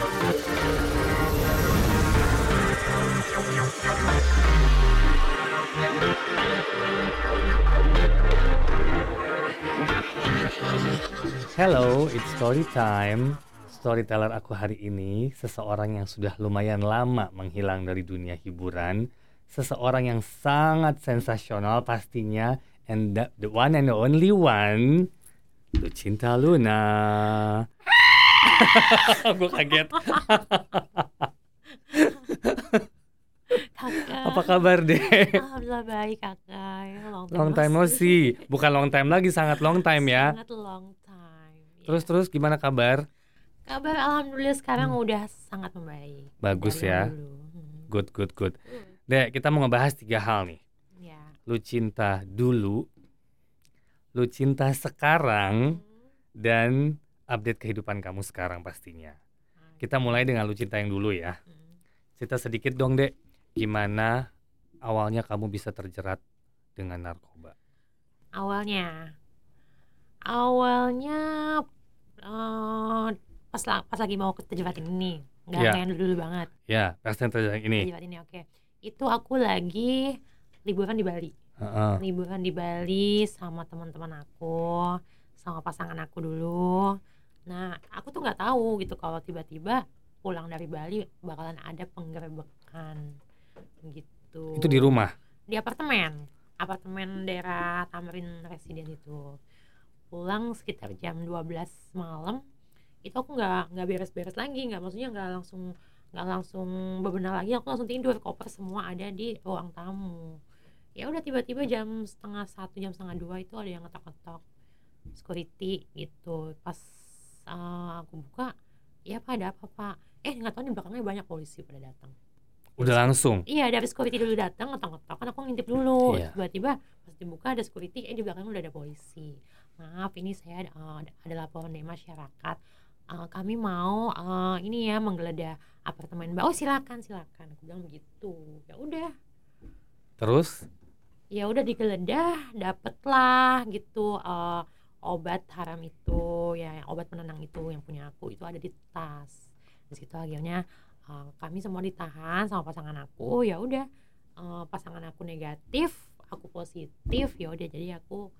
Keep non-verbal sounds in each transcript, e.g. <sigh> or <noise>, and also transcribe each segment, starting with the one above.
Hello, it's story time. Storyteller aku hari ini seseorang yang sudah lumayan lama menghilang dari dunia hiburan, seseorang yang sangat sensasional pastinya, and the, the one and the only one, Lucinta Luna. <laughs> Gue kaget. Kakak. Apa kabar deh? Alhamdulillah baik kakak. Ya, long time, Long time no see. Bukan long time lagi, sangat long time ya. Sangat long time. ya. Terus terus gimana kabar? kabar alhamdulillah sekarang udah sangat membaik. Bagus dari ya. dulu. Hmm. Good good good. Hmm, Dek, kita mau ngebahas tiga hal nih. Ya. Lu cinta dulu, lu cinta sekarang, dan update kehidupan kamu sekarang pastinya. Kita mulai dengan lu cinta yang dulu ya. Hmm. Cerita sedikit dong, Dek. Gimana awalnya kamu bisa terjerat dengan narkoba? Awalnya, awalnya eh, pas pas lagi mau terjebak ini, nggak kayak yang dulu banget. Ya, pasti terjerat ini. Terjebak ini oke. Itu aku lagi liburan di Bali. Heeh. liburan di Bali sama teman-teman aku sama pasangan aku dulu nah aku tuh nggak tahu gitu kalau tiba-tiba pulang dari Bali bakalan ada penggerebekan gitu. Itu di rumah. di apartemen apartemen daerah Tamrin Residen itu. Pulang sekitar jam 12 malam itu aku nggak nggak beres-beres lagi nggak maksudnya nggak langsung nggak langsung bebenah lagi aku langsung tidur koper semua ada di ruang tamu. Ya udah tiba-tiba jam setengah satu jam setengah dua itu ada yang ngetok-ngetok security gitu. Pas eh, aku buka ya pak ada apa pak? Eh nggak tahu di belakangnya banyak polisi pada datang. Udah langsung. Iya dari security dulu datang ngetok-ngetok kan aku ngintip dulu. Iya. tiba-tiba pas dibuka ada security eh di belakang udah ada polisi. Maaf ini saya ada, eh, ada- ada laporan dari masyarakat. Eh, kami mau eh, ini ya menggeledah apartemen mbak. Oh silakan silakan. Aku bilang begitu. Ya udah. Terus? Ya udah digeledah dapetlah gitu. Eh, obat haram itu ya yang obat penenang itu yang punya aku itu ada di tas di situ akhirnya eh, kami semua ditahan sama pasangan aku ya udah eh, pasangan aku negatif aku positif ya udah jadi aku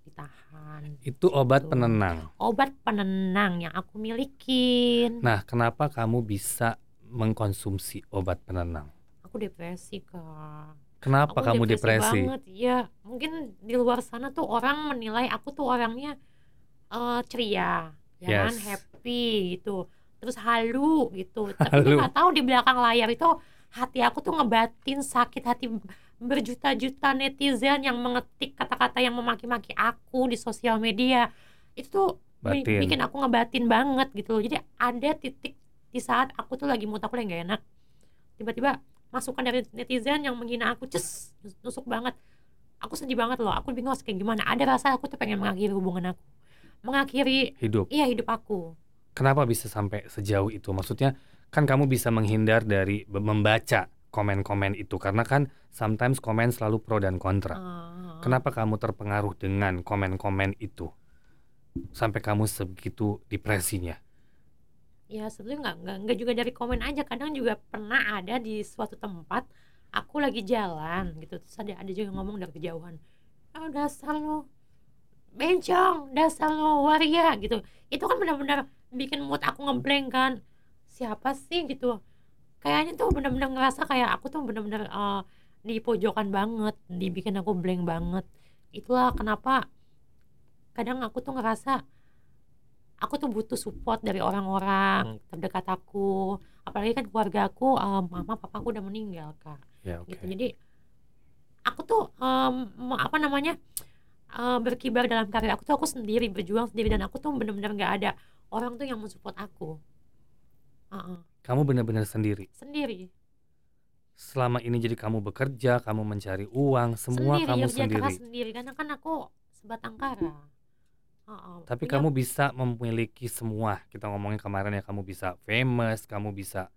ditahan itu obat Gitu. penenang. obat penenang yang aku milikin Nah, kenapa kamu bisa mengkonsumsi obat penenang? aku depresi kak Kenapa Aku kamu depresi? banget ya mungkin di luar sana tuh orang menilai aku tuh orangnya eh, ceria ya kan Yes. happy gitu terus halu gitu <laughs> tapi Halu. dia nggak tahu di belakang layar itu hati aku tuh ngebatin sakit hati berjuta-juta netizen yang mengetik kata-kata yang memaki-maki aku di sosial media itu tuh Batin. bikin aku ngebatin banget gitu loh jadi ada titik di saat aku tuh lagi mood aku lagi gak enak tiba-tiba masukan dari netizen yang menghina aku ces nusuk banget aku sedih banget loh aku bingung harus kayak gimana ada rasa aku tuh pengen mengakhiri hubungan aku mengakhiri Hidup. iya hidup aku Kenapa bisa sampai sejauh itu? Maksudnya kan kamu bisa menghindar dari membaca komen-komen itu karena kan sometimes komen selalu pro dan kontra. Eh, Kenapa kamu terpengaruh dengan komen-komen itu? Sampai kamu sebegitu depresinya. Ya sebetulnya nggak nggak nggak juga dari komen aja. Kadang juga pernah ada di suatu tempat aku lagi jalan gitu. Terus ada ada juga yang ngomong dari kejauhan ah dasar lo bencong dasar lo waria gitu. Itu kan benar-benar bikin mood aku ngeblank kan. Siapa sih? gitu. Kayaknya tuh benar-benar ngerasa kayak aku tuh benar-benar eh, di pojokan banget dibikin aku blank banget. Itulah kenapa kadang aku tuh ngerasa aku tuh butuh support dari orang-orang terdekat aku. Apalagi kan keluarga aku eh, mama papa aku udah meninggal kak. Ya, oke. gitu. Jadi aku tuh me- apa namanya eh, berkibar dalam karir aku tuh aku sendiri berjuang sendiri. Dan aku tuh bener-bener nggak ada orang tuh yang mensupport aku. Heeh, Kamu benar-benar sendiri. sendiri. Selama ini jadi kamu bekerja, kamu mencari uang, semua sendiri kamu kerja sendiri. sendiri. Karena kan aku sebatang kara Heeh, Tapi punya- kamu bisa memiliki semua. Kita ngomongin kemarin ya kamu bisa famous, kamu bisa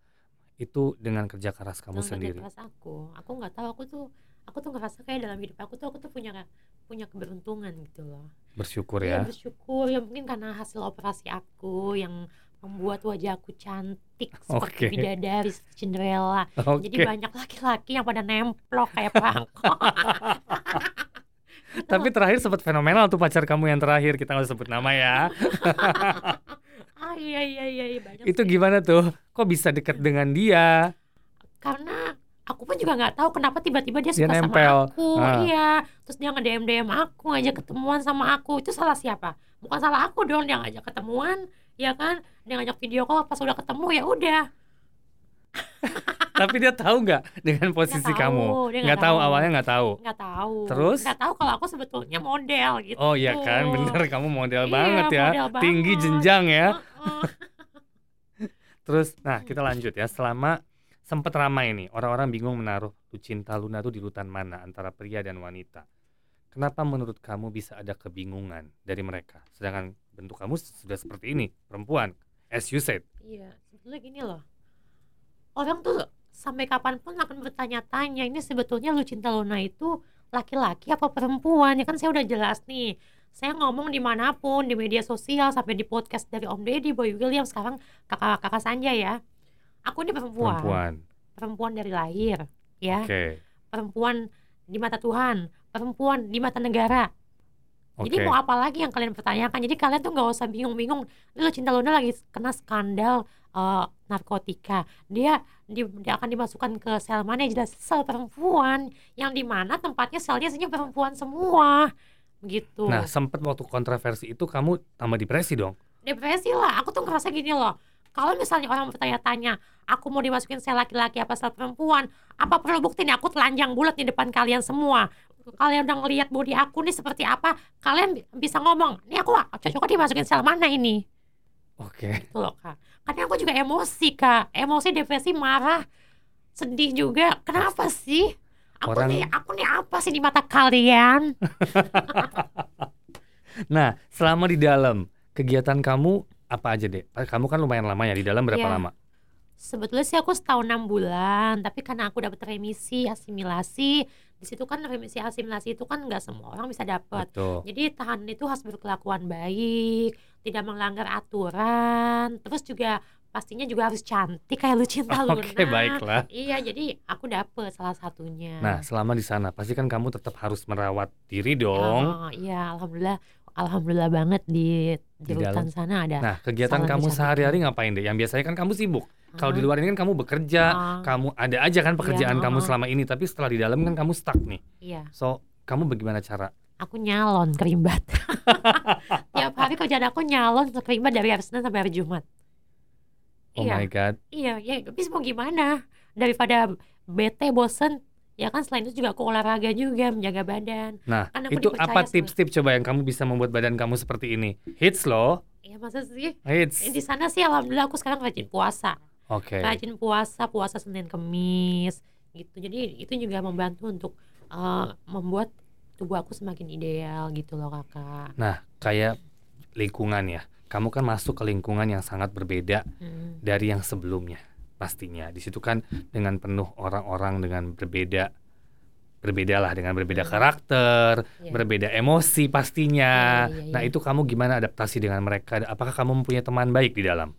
itu dengan kerja keras kamu kerja sendiri. keras aku aku nggak tahu aku tuh aku tuh ngerasa kayak dalam hidup aku tuh aku tuh punya punya keberuntungan gitu loh Bersyukur Iya ya. bersyukur ya mungkin karena hasil operasi aku yang membuat wajahku cantik seperti Oke. bidadari Cinderella. <laughs> Oke. Jadi banyak laki-laki yang pada nemplok kayak perangko. <laughs> Tapi terakhir sempat fenomenal tuh pacar kamu yang terakhir. Kita nggak sebut nama ya. <laughs> ah iya iya iya, iya banyak. Itu sih. gimana tuh? Kok bisa dekat dengan dia? Karena aku pun juga nggak tahu kenapa tiba-tiba dia Dia suka nempel. sama aku. Ah. Iya. Terus dia nge-DM DM aku ngajak ketemuan sama aku. Itu salah siapa? Bukan salah aku dong dia ngajak ketemuan, ya kan? Dia ngajak video call pas udah ketemu ya udah. <laughs> Tapi dia tahu nggak dengan posisi tahu, kamu? Nggak tahu tahu. awalnya nggak tahu. nggak tahu Terus? nggak tahu kalau aku sebetulnya model gitu Oh iya kan, bener kamu model Iya, banget ya, model tinggi banget. jenjang ya. <laughs> Terus, nah kita lanjut ya. Selama sempet ramai nih, orang-orang bingung menaruh Lucinta Luna tuh di rutan mana antara pria dan wanita. Kenapa menurut kamu bisa ada kebingungan dari mereka? Sedangkan bentuk kamu sudah seperti ini, perempuan, as you said. iya sebetulnya gini loh orang tuh sampai kapan pun akan bertanya-tanya ini sebetulnya Lucinta Luna itu laki-laki apa perempuan? Ya kan saya udah jelas nih. Saya ngomong di mana pun di media sosial sampai di podcast dari Om Deddy Boy William sekarang kakak-kakak Sanja ya. Aku ini perempuan. Perempuan. perempuan dari lahir ya. Oke. perempuan di mata Tuhan perempuan di mata negara Oke. Jadi mau apa lagi yang kalian pertanyakan? Jadi kalian tuh nggak usah bingung-bingung. Ini Cinta Luna lagi kena skandal eh, narkotika. Dia, di- dia akan dimasukkan ke sel mana? Jelas sel perempuan. Yang di mana tempatnya selnya isinya perempuan semua. Begitu. Nah, sempet waktu kontroversi itu kamu tambah depresi dong. Depresi lah. Aku tuh ngerasa gini loh. Kalau misalnya orang bertanya-tanya, aku mau dimasukin sel laki-laki apa sel perempuan, apa perlu bukti nih aku telanjang bulat di depan kalian semua? Kalian udah ngelihat body aku nih seperti apa, kalian bi- bisa ngomong, nih aku cocoknya dimasukin sel mana ini? Oke. Gitu loh kak. Kadang aku juga emosi kak, emosi, depresi, marah, sedih juga. Kenapa sih? Aku Orang- nih, aku nih apa sih di mata kalian? <laughs> Nah, selama di dalam kegiatan kamu apa aja deh? Kamu kan lumayan lama ya di dalam berapa Iya. lama? Sebetulnya sih aku setahun enam bulan, tapi karena aku dapat remisi asimilasi, di situ kan remisi asimilasi itu kan nggak semua orang bisa dapat. Jadi tahanan itu harus berkelakuan baik, tidak melanggar aturan, terus juga pastinya juga harus cantik kayak Lucinta <laughs> Luna. Oke, baiklah. Iya, jadi aku dapet salah satunya. Nah, selama di sana pasti kan kamu tetap harus merawat diri dong. Oh, iya, alhamdulillah, alhamdulillah banget di di, Di rutan sana ada. Nah, kegiatan kamu sehari-hari ngapain deh? Yang biasanya kan kamu sibuk. Kalau di luar ini kan kamu bekerja, Ah, kamu ada aja kan pekerjaan Iya, kamu oh. selama ini, tapi setelah di dalam kan kamu stuck nih. iya. So, kamu bagaimana cara? aku nyalon kerimbat <laughs> tiap hari kerjaan aku nyalon kerimbat dari hari Senin sampai hari Jumat Oh iya my god. iya ya tapi mau gimana daripada bete bosen ya kan selain itu juga aku olahraga juga menjaga badan Nah, Kan itu apa tips-tips coba yang kamu bisa membuat badan kamu seperti ini? Hits loh. ya masa sih Hits. di sana sih alhamdulillah aku sekarang rajin puasa Oke. rajin puasa puasa Senin Kemis gitu jadi itu juga membantu untuk eh, membuat tubuh aku semakin ideal gitu loh kakak Nah, kayak lingkungan ya. Kamu kan masuk ke lingkungan yang sangat berbeda Hmm. dari yang sebelumnya. Pastinya di situ kan dengan penuh orang-orang dengan berbeda berbeda lah dengan berbeda Hmm. karakter, Iya. berbeda emosi pastinya. Iya, iya, iya, Nah, itu kamu gimana adaptasi dengan mereka? Apakah kamu mempunyai teman baik di dalam?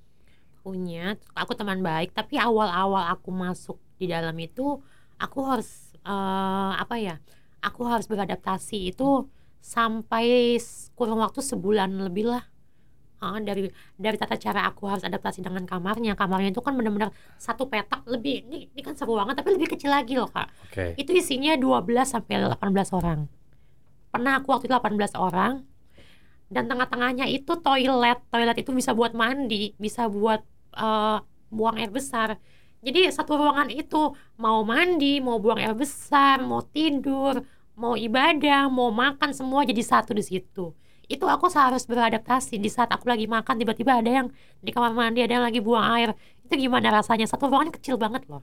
punya aku teman baik tapi awal-awal aku masuk di dalam itu aku harus eh, apa ya aku harus beradaptasi itu sampai kurang waktu sebulan lebih lah Ah, dari dari tata cara aku harus adaptasi dengan kamarnya kamarnya itu kan benar-benar satu petak lebih ini, ini kan seru banget tapi lebih kecil lagi loh kak Oke. itu isinya 12 sampai 18 orang. Pernah aku waktu itu 18 orang dan tengah-tengahnya itu toilet. Toilet itu bisa buat mandi, bisa buat eh, buang air besar. Jadi satu ruangan itu mau mandi, mau buang air besar, mau tidur, mau ibadah, mau makan semua jadi satu di situ. Itu aku harus beradaptasi di saat aku lagi makan tiba-tiba ada yang di kamar mandi ada yang lagi buang air. Itu gimana rasanya? Satu ruangan kecil banget loh.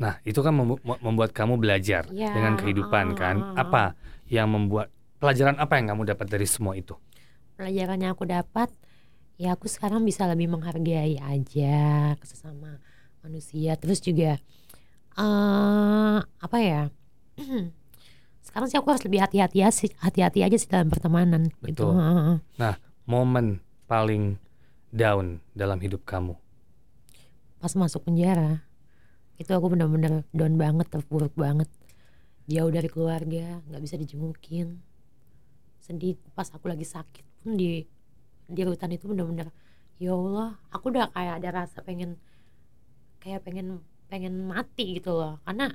Nah, itu kan membu- membuat kamu belajar Iya, dengan kehidupan kan. ah, ah, Apa yang membuat pelajaran apa yang kamu dapat dari semua itu? pelajaran yang aku dapat ya aku sekarang bisa lebih menghargai aja sesama manusia terus juga eh apa ya <clears throat> sekarang sih aku harus lebih hati-hati ya sih hati-hati aja sih dalam pertemanan gitu Betul. Heeh. Momen paling down dalam hidup kamu? Pas masuk penjara, itu aku benar-benar down banget, terpuruk banget. Jauh dari keluarga, nggak bisa dijengukin. Sedih pas aku lagi sakit pun di di rutan itu benar-benar ya Allah, aku udah kayak ada rasa pengen kayak pengen pengen mati gitu loh. Karena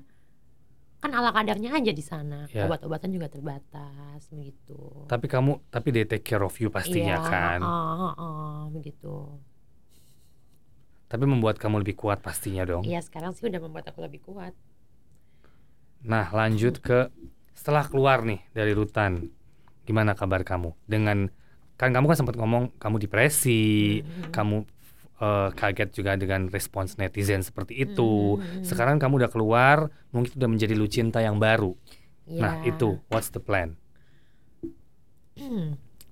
kan ala kadarnya aja di sana. Ya. Obat-obatan juga terbatas begitu. Tapi kamu tapi they take care of you pastinya Iya, kan. heeh, heeh, begitu. Tapi membuat kamu lebih kuat pastinya dong. Iya sekarang sih udah membuat aku lebih kuat. Nah, lanjut ke setelah keluar nih dari rutan. Gimana kabar kamu? Dengan kan kamu kan sempat ngomong kamu depresi, Hmm. kamu eh, kaget juga dengan respons netizen seperti itu. Hmm. Sekarang kamu udah keluar, mungkin udah menjadi Lucinta yang baru. Nah, Iya. itu what's the plan?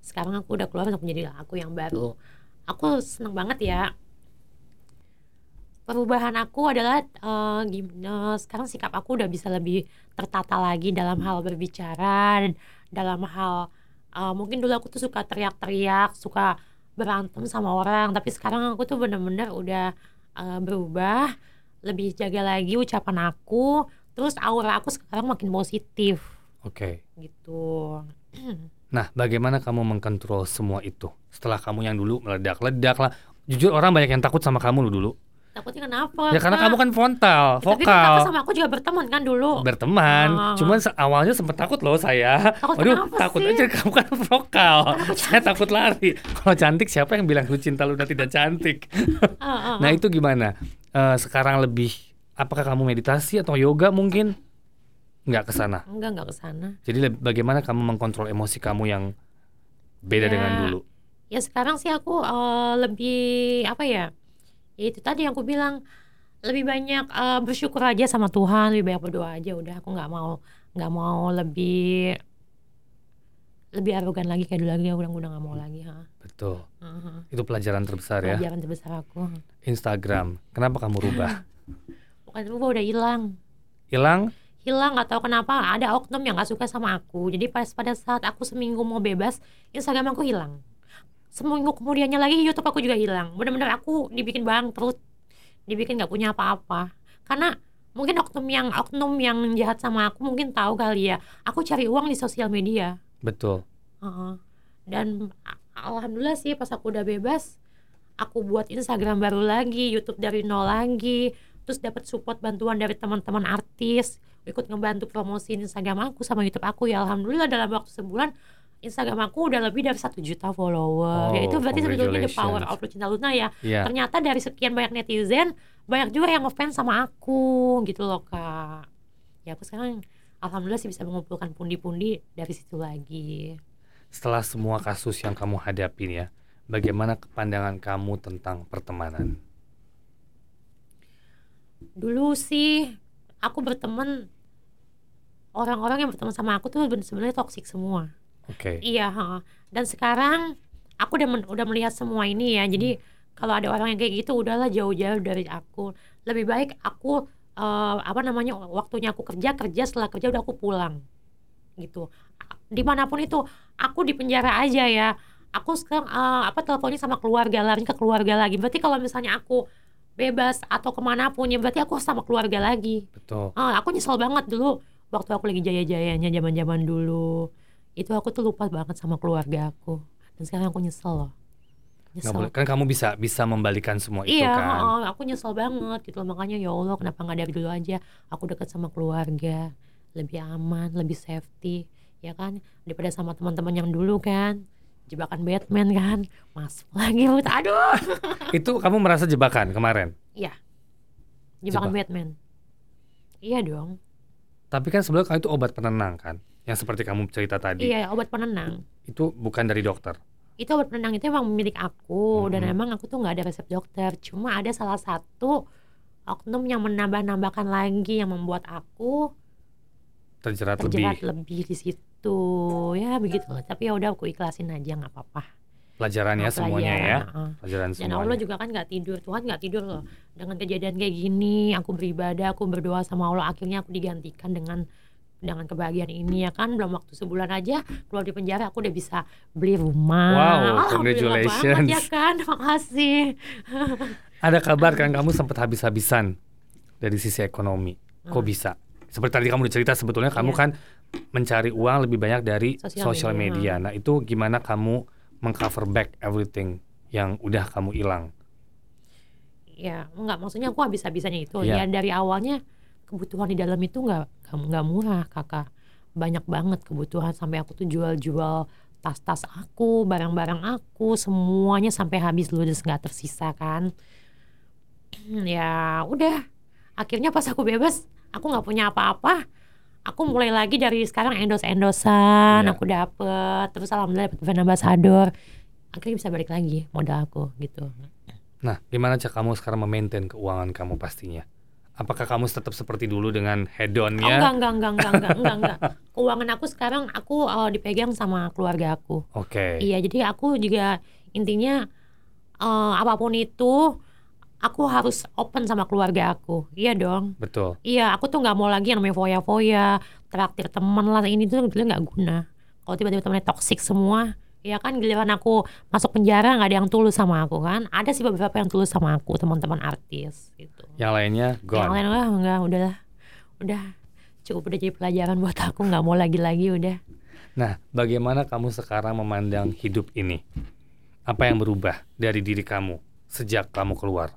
sekarang aku udah keluar untuk menjadi aku yang baru. Aku seneng banget ya. Perubahan aku adalah eh, gimana sekarang sikap aku udah bisa lebih tertata lagi dalam hal berbicara, dalam hal eh, mungkin dulu aku tuh suka teriak-teriak, suka berantem sama orang, tapi sekarang aku tuh bener-bener udah eh, berubah, lebih jaga lagi ucapan aku, terus aura aku sekarang makin positif Oke. gitu. <clears throat> Nah, bagaimana kamu mengkontrol semua itu? Setelah kamu yang dulu meledak-ledak lah. Jujur orang banyak yang takut sama kamu loh dulu. Takutnya kenapa? Ya karena kamu kan frontal, Ya, Tapi kan kakak vokal. sama aku juga berteman kan dulu. berteman. Ah. Cuman awalnya sempet takut loh saya. Takut Waduh, kenapa takut sih? aja kamu kan vokal. Saya takut lari. Kalau cantik siapa yang bilang lu cinta Luna tidak cantik? Ah, ah, Nah, ah. itu gimana? Eh, sekarang lebih apakah kamu meditasi atau yoga mungkin? Nggak ke sana. enggak enggak ke sana. Jadi bagaimana kamu mengkontrol emosi kamu yang beda Ya. dengan dulu? Ya sekarang sih aku eh, lebih apa ya? Itu tadi yang aku bilang lebih banyak eh, bersyukur aja sama Tuhan, lebih banyak berdoa aja udah aku nggak mau nggak mau lebih lebih arogan lagi kayak dulu lagi aku udah nggak mau lagi ha. Betul. Aha. Itu pelajaran terbesar ya. Pelajaran terbesar aku. Instagram. Kenapa kamu rubah? <laughs> Bukan rubah udah hilang. Hilang? hilang tahu kenapa ada oknum yang nggak suka sama aku jadi pas pada saat aku seminggu mau bebas Instagram aku hilang seminggu kemudiannya lagi YouTube aku juga hilang. Bener-bener aku dibikin bangkrut. Dibikin nggak punya apa-apa. Karena mungkin oknum yang oknum yang jahat sama aku mungkin tahu kali ya. Aku cari uang di sosial media. Betul. Heeh. dan alhamdulillah sih pas aku udah bebas aku buat Instagram baru lagi YouTube dari nol lagi terus dapat support bantuan dari teman-teman artis ikut ngebantu promosiin Instagram aku sama YouTube aku ya. Alhamdulillah dalam waktu sebulan Instagram aku udah lebih dari satu juta follower. Oh, ya itu berarti sebetulnya the power of Lucinta Luna ya. Iya. ternyata dari sekian banyak netizen banyak juga yang ngefans sama aku gitu loh kak. Ya aku sekarang alhamdulillah sih bisa mengumpulkan pundi-pundi dari situ lagi. Setelah semua kasus yang kamu hadapin ya, bagaimana pandangan kamu tentang pertemanan? dulu sih aku berteman orang-orang yang berteman sama aku tuh ben- sebenarnya toksik semua Oke. iya ha. dan sekarang aku udah men- udah melihat semua ini ya jadi kalau ada orang yang kayak gitu udahlah jauh-jauh dari aku lebih baik aku eh, apa namanya waktunya aku kerja kerja setelah kerja udah aku pulang gitu di mana pun itu aku di penjara aja ya aku sekarang eh, apa teleponnya sama keluarga lari ke keluarga lagi berarti kalau misalnya aku bebas atau ke mana pun ya berarti aku sama keluarga lagi Betul. Ah, aku nyesel banget dulu waktu aku lagi jaya-jayanya zaman-zaman dulu. Itu aku tuh lupa banget sama keluarga aku. Dan sekarang aku nyesel loh. Nyesel. boleh. Kan kamu bisa bisa membalikan semua itu Iya, kan. heeh, aku nyesel banget gitu loh. Makanya ya Allah, kenapa nggak dari dulu aja aku deket sama keluarga, lebih aman, lebih safety, ya kan? Daripada sama teman-teman yang dulu kan, jebakan Batman kan, masuk lagi, aduh, <laughs> Itu kamu merasa jebakan kemarin. jebakan Jebak. Batman. Iya dong, Tapi kan sebenarnya itu obat penenang kan, yang seperti kamu cerita tadi. iya obat penenang. Itu bukan dari dokter. itu obat penenang itu emang milik aku dan Mhm. emang aku tuh nggak ada resep dokter cuma ada salah satu oknum yang menambah-nambahkan lagi yang membuat aku Terjerat, terjerat lebih. lebih di situ ya begitu tapi ya udah aku ikhlasin aja nggak apa-apa Pelajarannya Nggak semuanya ya. pelajaran, heeh. Pelajaran dan semuanya. Allah juga kan nggak tidur Tuhan nggak tidur loh dengan kejadian kayak gini aku beribadah aku berdoa sama Allah akhirnya aku digantikan dengan dengan kebahagiaan ini ya kan belum waktu sebulan aja keluar di penjara aku udah bisa beli rumah Wow, congratulations. banget ya kan makasih Ada kabar kan kamu sempat habis-habisan dari sisi ekonomi. Kok Hmm. bisa? Seperti tadi kamu udah cerita sebetulnya kamu Iya. kan mencari uang lebih banyak dari Sosial media. media. Nah, itu gimana kamu mengcover back everything yang udah kamu hilang? ya enggak maksudnya aku habis-habisannya itu Iya. ya dari awalnya kebutuhan di dalam itu nggak nggak- murah kakak. Banyak banget kebutuhan sampai aku tuh jual-jual tas-tas aku barang-barang aku semuanya sampai habis ludes nggak tersisa kan. Ya udah. Akhirnya pas aku bebas aku nggak punya apa-apa. Aku mulai lagi dari sekarang endos-endosan Iya. aku dapet terus alhamdulillah dapet brand ambassador. Akhirnya bisa balik lagi modal aku gitu. Nah, gimana cara kamu sekarang memaintain keuangan kamu pastinya? Apakah kamu tetap seperti dulu dengan Oh, hedonnya? enggak, enggak, enggak, enggak, enggak, enggak, enggak. <laughs> Keuangan aku sekarang aku uh, dipegang sama keluarga aku. Oke. Iya, jadi aku juga intinya uh, apa pun itu aku harus open sama keluarga aku. Iya dong. Betul. Iya, aku tuh nggak mau lagi yang namanya foya-foya, traktir teman lah ini tuh sebetulnya nggak guna. Kalau tiba-tiba temennya toksik semua, ya kan giliran aku masuk penjara nggak ada yang tulus sama aku kan. Ada sih beberapa yang tulus sama aku, teman-teman artis gitu. Yang lainnya Yang gone. lain wah enggak udahlah udah cukup udah jadi pelajaran buat aku nggak mau lagi-lagi udah Nah, bagaimana kamu sekarang memandang hidup ini? Apa yang berubah dari diri kamu sejak kamu keluar?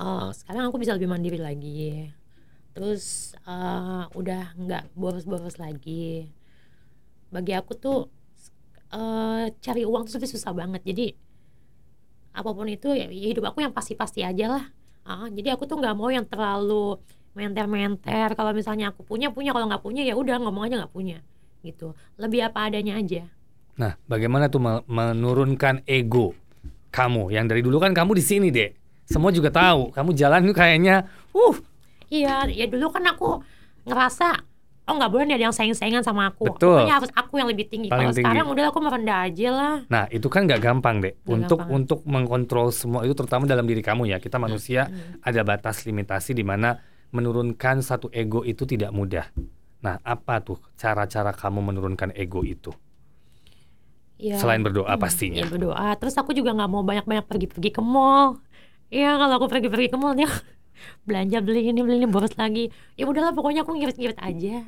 Eh, sekarang aku bisa lebih mandiri lagi terus eh, udah nggak boros-boros lagi bagi aku tuh eh, cari uang tuh susah banget. Jadi apa pun itu ya ya hidup aku yang pasti-pasti aja lah. Ah, jadi aku tuh nggak mau yang terlalu menter-menter. Kalau misalnya aku punya punya. Kalau nggak punya ya udah ngomong aja nggak punya gitu. Lebih apa adanya aja. Nah, bagaimana tuh me- menurunkan ego kamu? Yang dari dulu kan kamu di sini, Dek. Semua juga tahu, kamu jalan tuh kayaknya uh, Iya, ya dulu kan aku ngerasa oh nggak boleh nih ada yang saing-saingan sama aku. Betul. Pokoknya harus aku yang lebih tinggi. Kalau tinggi. sekarang udah aku merendah aja lah. Nah, itu kan nggak gampang, Dek. Nggak untuk gampang. untuk mengkontrol semua itu terutama dalam diri kamu ya. Kita manusia Hmm. ada batas limitasi di mana menurunkan satu ego itu tidak mudah. Nah, apa tuh cara-cara kamu menurunkan ego itu? Iya. Selain berdoa Hmm, pastinya. Iya berdoa. Terus aku juga nggak mau banyak-banyak pergi-pergi ke mall. Iya kalau aku pergi-pergi ke mall dia belanja beli ini beli ini boros lagi. Ya udahlah pokoknya aku ngirit-ngirit aja.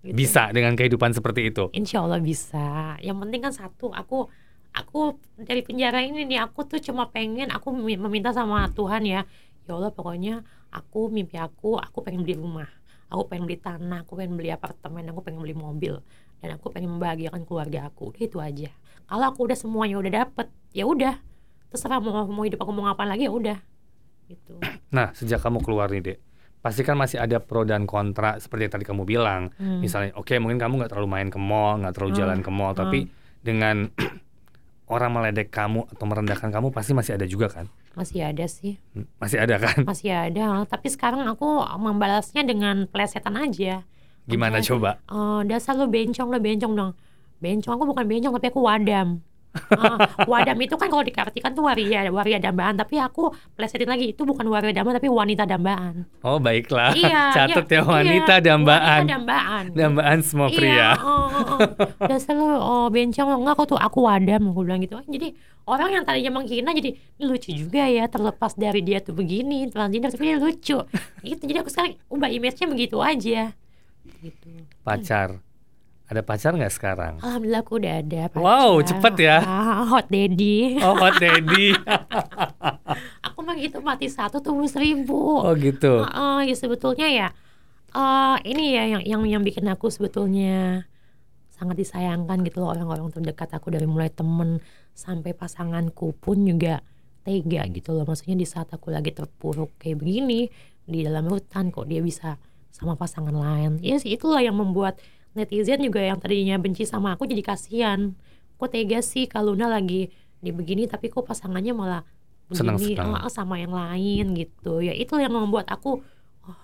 Gitu. Bisa dengan kehidupan seperti itu. Insya Allah bisa. Yang penting kan satu, aku aku dari penjara ini nih aku tuh cuma pengen aku memi- meminta sama Tuhan ya. Ya Allah pokoknya aku mimpi aku aku pengen beli rumah. Aku pengen beli tanah, aku pengen beli apartemen, aku pengen beli mobil dan aku pengen membahagiakan keluarga aku. Udah itu aja. Kalau aku udah semuanya udah dapet, ya udah. Terserah mau mau hidup aku mau ngapain lagi ya udah. Gitu. Nah, sejak kamu keluar nih, Dek. Pasti kan masih ada pro dan kontra seperti yang tadi kamu bilang. Hmm. Misalnya, oke mungkin kamu nggak terlalu main ke mall, nggak terlalu Hmm. jalan ke mall, tapi dengan <clears throat> orang meledek kamu atau merendahkan kamu pasti masih ada juga kan? Masih ada sih. Hmm, Masih ada kan? Masih ada, tapi sekarang aku membalasnya dengan plesetan aja. Gimana Oke. coba? Oh, dasar lu bencong, lu bencong dong. Bencong aku bukan bencong tapi aku wadam. Ah, wadam itu kan kalau diartikan tuh waria, waria dambaan. Tapi aku plesetin lagi itu bukan waria dambaan tapi wanita dambaan. Oh baiklah, iya, <laughs> catat iya, ya wanita iya, dambaan, Wanita dambaan. dambaan semua pria. Iya, oh, oh, oh. Dasar lu oh, bencong enggak aku tuh aku wadam aku bilang gitu. Jadi orang yang tadinya menghina jadi "Ini lucu juga ya terlepas dari dia tuh begini transgender tapi dia lucu. Gitu. Jadi aku sekarang ubah image-nya begitu aja. Gitu. Pacar, ada pacar nggak sekarang? Alhamdulillah aku udah ada pacar. Wow, cepet ya. Ah, hot daddy. <laughs> Oh hot daddy. <laughs> Aku mah gitu mati satu tumbuh seribu. oh gitu. Ah, ah, ya sebetulnya ya eh ini ya yang yang yang bikin aku sebetulnya sangat disayangkan gitu loh orang-orang terdekat aku dari mulai temen sampai pasanganku pun juga tega gitu loh maksudnya di saat aku lagi terpuruk kayak begini di dalam hutan kok dia bisa sama pasangan lain ya sih itulah yang membuat netizen juga yang tadinya benci sama aku jadi kasihan. Kok tega sih kalau Luna lagi di begini tapi kok pasangannya malah begini? ah, sama yang lain gitu. Ya itu yang membuat aku oh,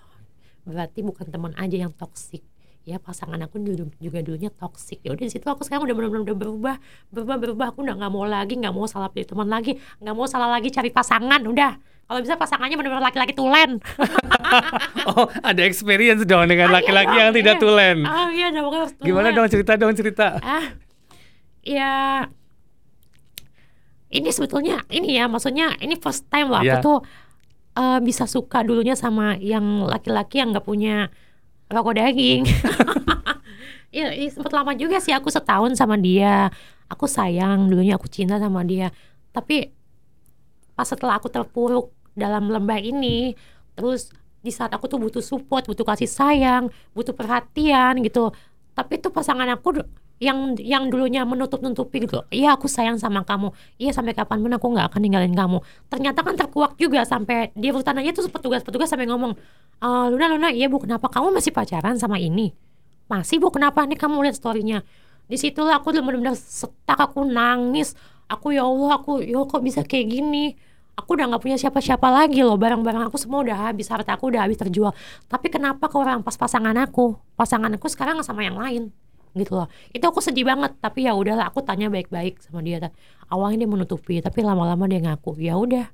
berarti bukan teman aja yang toksik ya pasangan aku dulu juga dulunya toksik ya udah di situ aku sekarang udah benar-benar udah berubah berubah berubah aku udah nggak mau lagi nggak mau salah pilih teman lagi nggak mau salah lagi cari pasangan udah kalau bisa pasangannya benar-benar laki-laki tulen <laughs> oh, ada experience dong dengan Ah, iya laki-laki yang tidak iya. tulen. Oh iya dong harus Gimana tulen. dong cerita dong cerita. ah ya ini sebetulnya ini ya maksudnya ini first time loh Iya. aku tuh eh, bisa suka dulunya sama yang laki-laki yang nggak punya rokok daging. <laughs> Ya, ya sempet lama juga sih aku setahun sama dia. Aku sayang dulunya aku cinta sama dia. Tapi pas setelah aku terpuruk dalam lembah ini terus di saat aku tuh butuh support butuh kasih sayang butuh perhatian gitu. Tapi tuh pasangan aku yang yang dulunya menutup nutupi gitu. Iya aku sayang sama kamu. Iya sampai kapan pun aku nggak akan ninggalin kamu. Ternyata kan terkuak juga sampai di rutan aja tuh petugas petugas sampai ngomong "Eh, Luna Luna iya bu kenapa kamu masih pacaran sama ini? Masih bu kenapa? Nih kamu lihat storynya. Di situlah aku benar-benar setak aku nangis. Aku ya Allah aku ya kok bisa kayak gini? Aku udah nggak punya siapa-siapa lagi loh. Barang-barang aku semua udah habis harta aku udah habis terjual. Tapi kenapa ke orang pas pasangan aku? Pasangan aku sekarang sama yang lain gitu loh. Itu aku sedih banget tapi ya udahlah aku tanya baik-baik sama dia. Awalnya dia menutupi tapi lama-lama dia ngaku ya udah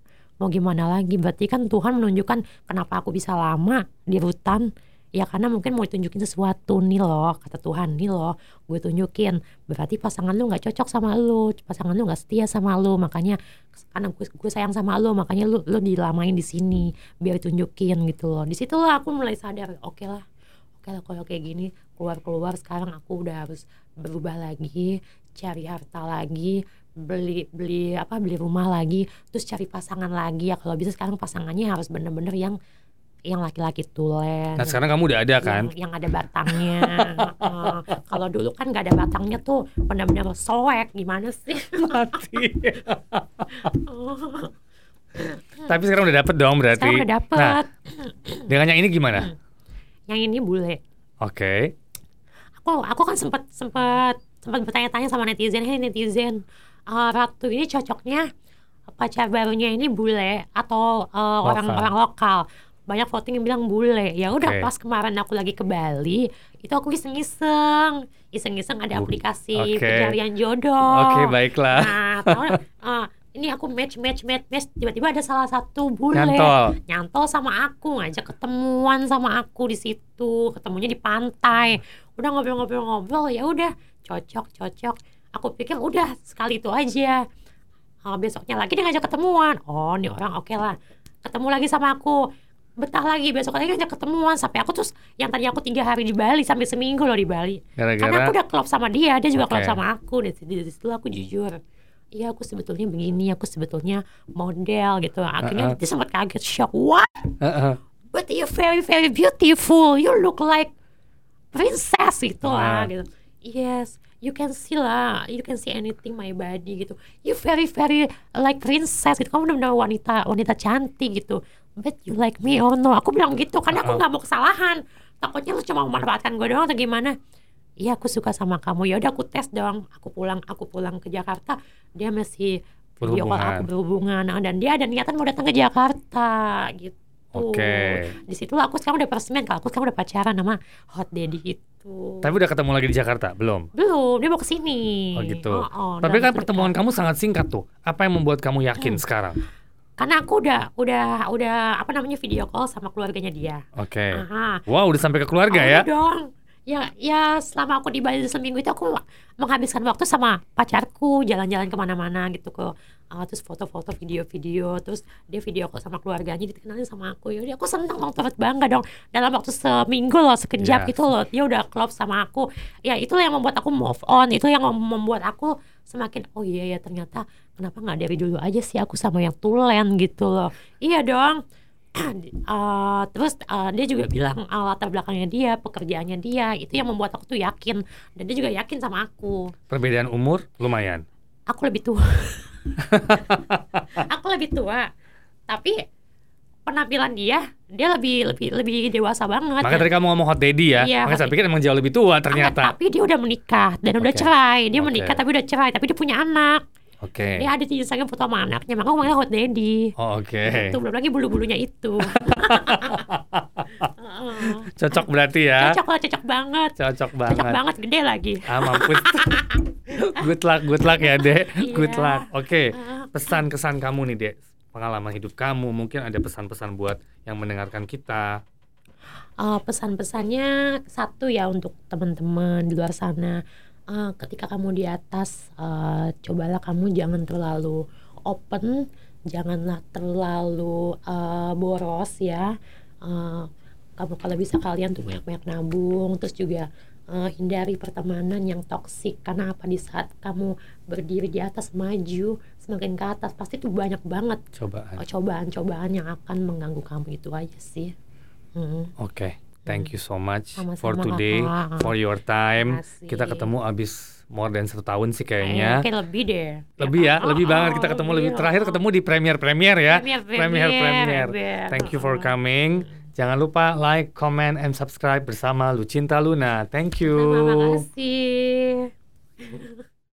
mau gimana lagi? Berarti kan Tuhan menunjukkan kenapa aku bisa lama di rutan ya karena mungkin mau ditunjukin sesuatu nih loh kata Tuhan nih loh gue tunjukin. Berarti pasangan lu nggak cocok sama lu pasangan lu nggak setia sama lu makanya karena gue, gue sayang sama lu makanya lu lu dilamain di sini biar tunjukin gitu loh. Di situ aku mulai sadar oke oke lah kalau kayak gini keluar keluar sekarang aku udah harus berubah lagi cari harta lagi beli beli apa beli rumah lagi terus cari pasangan lagi ya kalau bisa sekarang pasangannya harus bener-bener yang yang laki-laki tulen Nah sekarang kamu udah ada kan? yang, yang ada batangnya Heeh. kalau dulu kan nggak ada batangnya tuh benar-benar soek gimana sih <laughs> Mati. Tapi sekarang udah dapet dong berarti. sekarang udah dapet Nah, dengan yang ini gimana? <clears throat> yang ini bule Oke. aku aku kan sempat sempat sempat bertanya-tanya sama netizen hey netizen eh, ratu ini cocoknya pacar barunya ini bule atau eh, orang Lokal. orang lokal banyak voting yang bilang bule ya udah Oke. pas kemarin aku lagi ke Bali itu aku iseng-iseng iseng-iseng ada aplikasi oke. pencarian jodoh Oke, baiklah. nah tahu nggak? <laughs> Ini aku match match match match. Tiba-tiba ada salah satu bule. Nyantol. nyantol sama aku ngajak ketemuan sama aku di situ. Ketemunya di pantai. Udah ngobrol-ngobrol-ngobrol ya udah. Cocok cocok. Aku pikir udah sekali itu aja. Ah, besoknya lagi dia ngajak ketemuan. Oh ini orang oke lah. Ketemu lagi sama aku. Betah lagi besok lagi ngajak ketemuan. Sampai aku terus yang tadi aku tiga hari di Bali sampai seminggu loh di Bali. Karena aku udah klop sama dia dia juga klop Oke. sama aku. Dari situ aku jujur Iya aku sebetulnya begini, aku sebetulnya model gitu. Akhirnya Uh-uh. dia sempat kaget shock. What? Heeh. but you're very very beautiful you look like princess gitu lah Ah. gitu yes you can see lah you can see anything my body gitu you very very like princess gitu kamu benar-benar wanita wanita cantik gitu but you like me oh no aku bilang gitu karena aku Uh-uh. nggak mau kesalahan takutnya lu cuma memanfaatkan gue doang atau gimana Iya aku suka sama kamu ya udah aku tes dong aku pulang aku pulang ke Jakarta dia masih video call Berhubungan. aku berhubungan Nah, dan dia ada niatan mau datang ke Jakarta gitu Oke. di situ aku sekarang udah peresmian kalau aku sekarang udah pacaran sama hot daddy itu Tapi udah ketemu lagi di Jakarta? Belum? belum dia mau ke sini Oh gitu. Oh, oh, Tapi kan pertemuan dekat. kamu sangat singkat tuh. Apa yang membuat kamu yakin sekarang? karena aku udah udah udah apa namanya video call sama keluarganya dia Oke. Aha. Wow, udah sampai ke keluarga Oh, ya? dong ya ya selama aku di Bali seminggu itu aku menghabiskan waktu sama pacarku jalan-jalan ke mana-mana gitu ke uh, terus foto-foto video-video terus dia video call sama keluarganya dikenalin sama aku. Ya aku seneng dong turut bangga dong. Dalam waktu seminggu loh sekejap Yes. gitu loh dia udah klop sama aku. Ya itulah yang membuat aku move on. Itu yang mem- membuat aku semakin oh iya ya ternyata kenapa nggak dari dulu aja sih aku sama yang tulen gitu loh. Iya dong Uh, <clears throat> terus uh, dia juga bilang uh, latar belakangnya dia, pekerjaannya dia, itu yang membuat aku tuh yakin dan dia juga yakin sama aku. Perbedaan umur lumayan. Aku lebih tua. <laughs> aku lebih tua. Tapi penampilan dia, dia lebih lebih lebih dewasa banget. Makanya tadi kamu ngomong hot daddy ya. Iya, Makanya saya pikir emang jauh lebih tua ternyata. tapi dia udah menikah dan udah Oke. cerai. Dia Oke. menikah tapi udah cerai, tapi dia punya anak. Oke. Dia ada di Instagram foto sama anaknya, makanya aku manggilnya hot daddy. Oh, Oke. Itu belum lagi bulu-bulunya itu. <laughs> Cocok berarti ya. Cocok lah, cocok banget. Cocok Cocok banget. banget, gede lagi. Ah, mampus. <laughs> good luck, good luck ya, Dek. Good Iya. luck. Oke. Ah. Pesan kesan kamu nih, Dek. pengalaman hidup kamu. Mungkin ada pesan-pesan buat yang mendengarkan kita. Uh, pesan-pesannya satu ya untuk teman-teman di luar sana. Uh, ketika kamu di atas, uh, cobalah kamu jangan terlalu open, janganlah terlalu uh, boros ya. Uh, kamu kalau bisa kalian tuh banyak-banyak nabung, terus juga uh, hindari pertemanan yang toksik karena apa di saat kamu berdiri di atas maju semakin ke atas pasti tuh banyak banget Cobaan. cobaan-cobaan yang akan mengganggu kamu itu aja sih. Hmm. Oke, thank you so much Sama-sama, for today, Kakak. for your time. Kita ketemu abis more than satu tahun sih Kayaknya kayak lebih deh. Lebih ya, Oh, lebih oh, banget kita ketemu lebih. oh. Terakhir ketemu di premier premier ya. Premier, Premier premier. premier. Thank you for Oh. coming. Jangan lupa like, comment, and subscribe bersama Lucinta Luna. Thank you. Terima kasih. <laughs>